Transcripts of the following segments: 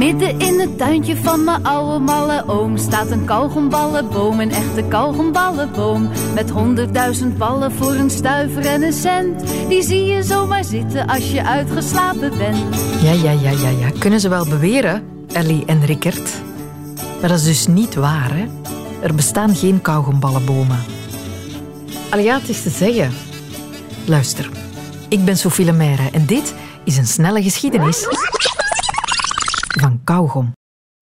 Midden in het tuintje van mijn oude malle oom staat een kauwgomballenboom, een echte kauwgomballenboom. Met honderdduizend ballen voor een stuiver en een cent. Die zie je zomaar zitten als je uitgeslapen bent. Ja, ja, ja, ja, ja. Kunnen ze wel beweren, Ellie en Rickert. Maar dat is dus niet waar, hè? Er bestaan geen kauwgomballenbomen. Allee, het is te zeggen. Luister, ik ben Sophie Lemaire en dit is een snelle geschiedenis van kauwgom.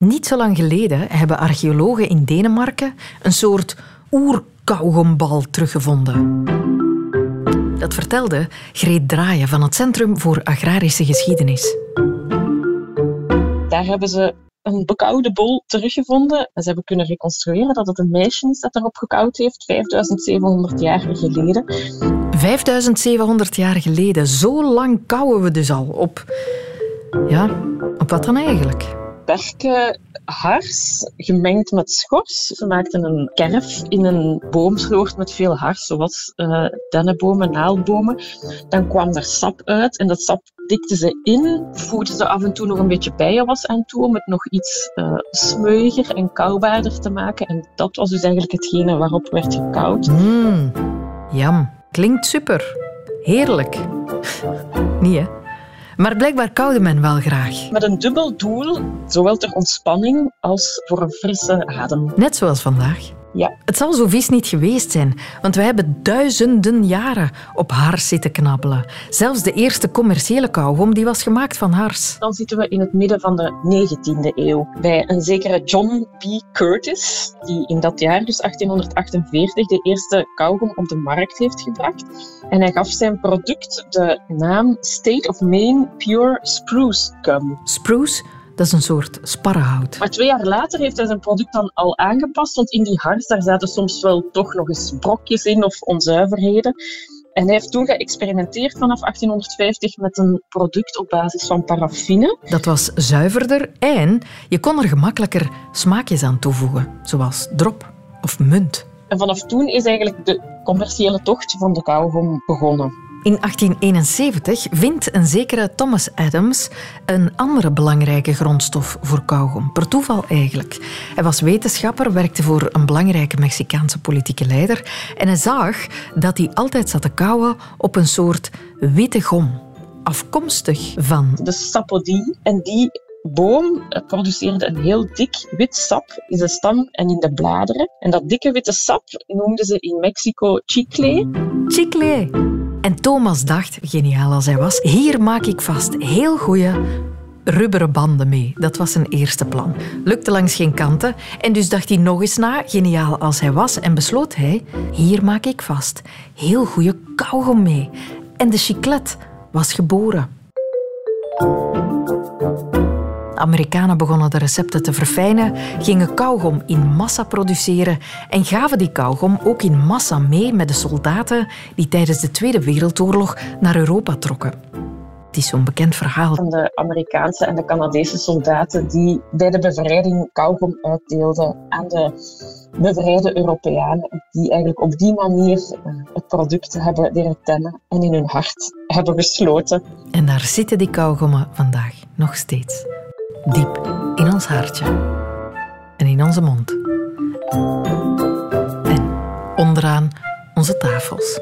Niet zo lang geleden hebben archeologen in Denemarken een soort oerkauwgombal teruggevonden. Dat vertelde Greet Draaien van het Centrum voor Agrarische Geschiedenis. Daar hebben ze een bekoude bol teruggevonden. En ze hebben kunnen reconstrueren dat het een meisje is dat daarop gekauwd heeft, 5700 jaar geleden. 5700 jaar geleden, zo lang kauwen we dus al op. Ja, op wat dan eigenlijk? Berkenhars gemengd met schors. Ze maakten een kerf in een boomsloot met veel hars, zoals uh, dennenbomen, naaldbomen. Dan kwam er sap uit en dat sap dikten ze in, voegden ze af en toe nog een beetje bijenwas aan toe om het nog iets uh, smeuiger en koubaarder te maken. En dat was dus eigenlijk hetgene waarop werd gekauwd. Mmm, jam. Klinkt super. Heerlijk. Niet, hè? Maar blijkbaar koude men wel graag. Met een dubbel doel, zowel ter ontspanning als voor een frisse adem. Net zoals vandaag. Ja. Het zal zo vies niet geweest zijn, want we hebben duizenden jaren op hars zitten knabbelen. Zelfs de eerste commerciële kauwgom die was gemaakt van hars. Dan zitten we in het midden van de 19e eeuw bij een zekere John B. Curtis, die in dat jaar, dus 1848, de eerste kauwgom op de markt heeft gebracht. En hij gaf zijn product de naam State of Maine Pure Spruce Gum. Spruce? Dat is een soort sparrenhout. Maar twee jaar later heeft hij zijn product dan al aangepast, want in die hars daar zaten soms wel toch nog eens brokjes in of onzuiverheden. En hij heeft toen geëxperimenteerd vanaf 1850 met een product op basis van paraffine. Dat was zuiverder en je kon er gemakkelijker smaakjes aan toevoegen, zoals drop of munt. En vanaf toen is eigenlijk de commerciële tocht van de kauwgom begonnen. In 1871 vindt een zekere Thomas Adams een andere belangrijke grondstof voor kauwgom. Per toeval eigenlijk. Hij was wetenschapper, werkte voor een belangrijke Mexicaanse politieke leider en hij zag dat hij altijd zat te kauwen op een soort witte gom. Afkomstig van... De sapodie. En die boom produceerde een heel dik wit sap in de stam en in de bladeren. En dat dikke witte sap noemden ze in Mexico chicle. Chicle. En Thomas dacht, geniaal als hij was, hier maak ik vast heel goede rubberen banden mee. Dat was zijn eerste plan. Lukte langs geen kanten en dus dacht hij nog eens na, geniaal als hij was, en besloot hij, hier maak ik vast heel goede kauwgom mee. En de chiclet was geboren. Amerikanen begonnen de recepten te verfijnen, gingen kauwgom in massa produceren en gaven die kauwgom ook in massa mee met de soldaten die tijdens de Tweede Wereldoorlog naar Europa trokken. Het is zo'n bekend verhaal. Van de Amerikaanse en de Canadese soldaten die bij de bevrijding kauwgom uitdeelden aan de bevrijde Europeanen, die eigenlijk op die manier eh, het product hebben leren kennen en in hun hart hebben gesloten. En daar zitten die kauwgommen vandaag nog steeds diep in ons hartje en in onze mond. En onderaan onze tafels.